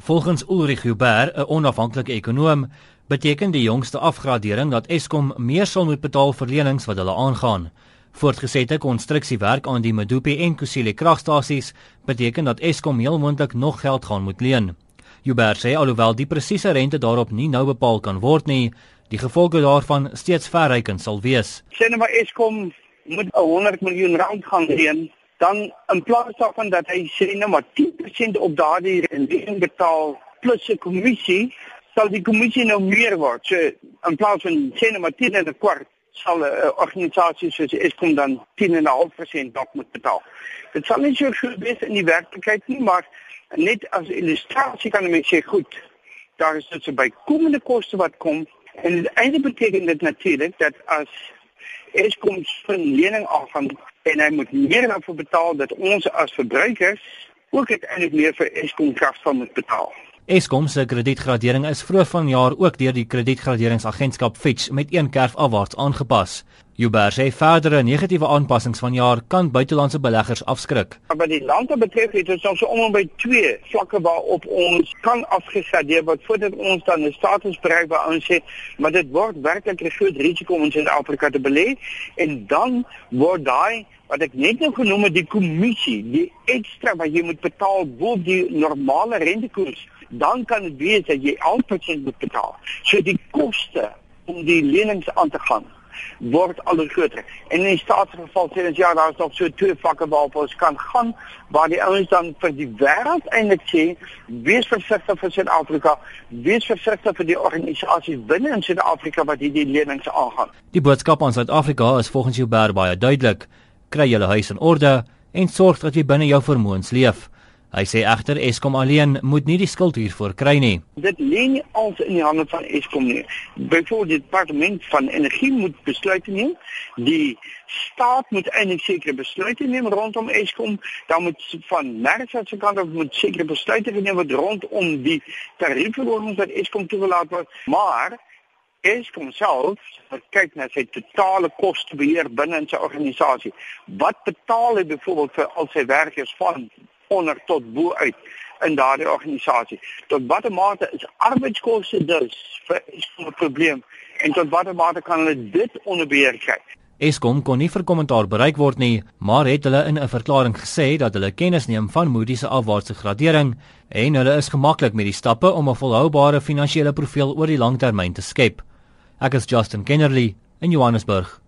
Volgens Ulrich Huber, 'n onafhanklike ekonoom, beteken die jongste afgradering dat Eskom meer sal moet betaal vir lenings wat hulle aangaan. Voortgesette konstruksiewerk aan die Medupi en Kusile kragstasies beteken dat Eskom heel moontlik nog geld gaan moet leen. Huber sê alhoewel die presiese rente daarop nie nou bepaal kan word nie, die gevolge daarvan steeds verrykend sal wees. Sê net maar Eskom moet 100 miljoen rand gaan leen dan in plaas daarvan dat hy sê nou maar 10% op daardie rekening betaal plus 'n kommissie, sal die kommissie nou meer word. So in plaas van sê nou maar 10 en 'n kwart sal 'n uh, organisasie soos Eskom dan 10.5% dalk moet betaal. Dit sal nie so goed wees in die werklikheid nie, maar net as illustrasie kan ek sê goed. Daar is dit so bykomende koste wat kom en dit eintlik beteken dit natuurlik dat as Eskom se lening aangaan en hy moet meer daarvoor betaal dat ons as verbruikers ook uiteindelik meer vir Eskom krag sal moet betaal. Eskom se kredietgradering is vroeër vanjaar ook deur die kredietgraderingsagentskap Fitch met een kerf afwaarts aangepas. Uber sê verdere negatiewe aanpassings vanjaar kan buitelandse beleggers afskrik. Maar die lande betref het ons ons om by twee vlakke waarop ons kan afgeskadeer word voordat ons dan 'n status bereik waar ons sê maar dit word werklik 'n groot risiko om in Suid-Afrika te belê en dan word daai wat ek net nou genoem het die kommissie, die ekstra wat jy moet betaal bo die normale rentekoers, dan kan dit wees dat jy altyd moet betaal. So die koste om die lenings aan te gaan word al groter. En in die staatsgeval sê ons ja, daar is nog so twee vlakke waarop ons kan gaan waar die ouens dan vir die wêreld eintlik sê wees versigtig vir Suid-Afrika, wees versigtig vir die organisasies binne in Suid-Afrika wat hierdie lenings aangaan. Die boodskap aan Suid-Afrika is volgens Joubert baie duidelik kry julle huis in orde en sorg dat jy binne jou vermoëns leef. Hy sê egter Eskom alleen moet nie die skuld hiervoor kry nie. Dit lê nie als in die hande van Eskom nie. Byvoorbeeld die departement van energie moet besluite neem. Die staat moet eintlik sekere besluite neem rondom Eskom. Dan moet van Mercer se kant af moet sekere besluite geneem word rondom die tariefverhogings wat Eskom toegelaat word. Maar Eskom self kyk na sy totale kostebeheer binne in sy organisasie. Wat betaal hy byvoorbeeld vir al sy werkers van onder tot bo uit in daardie organisasie? Tot watter mate is arbeidskoste dus vir 'n probleem en tot watter mate kan hulle dit onder beheer kry? Eskom kon nie vir kommentaar bereik word nie, maar het hulle in 'n verklaring gesê dat hulle kennis neem van Moody's se afwaartse gradering en hulle is gemaklik met die stappe om 'n volhoubare finansiële profiel oor die lang termyn te skep. Ek is Justin Kennerly in Johannesburg.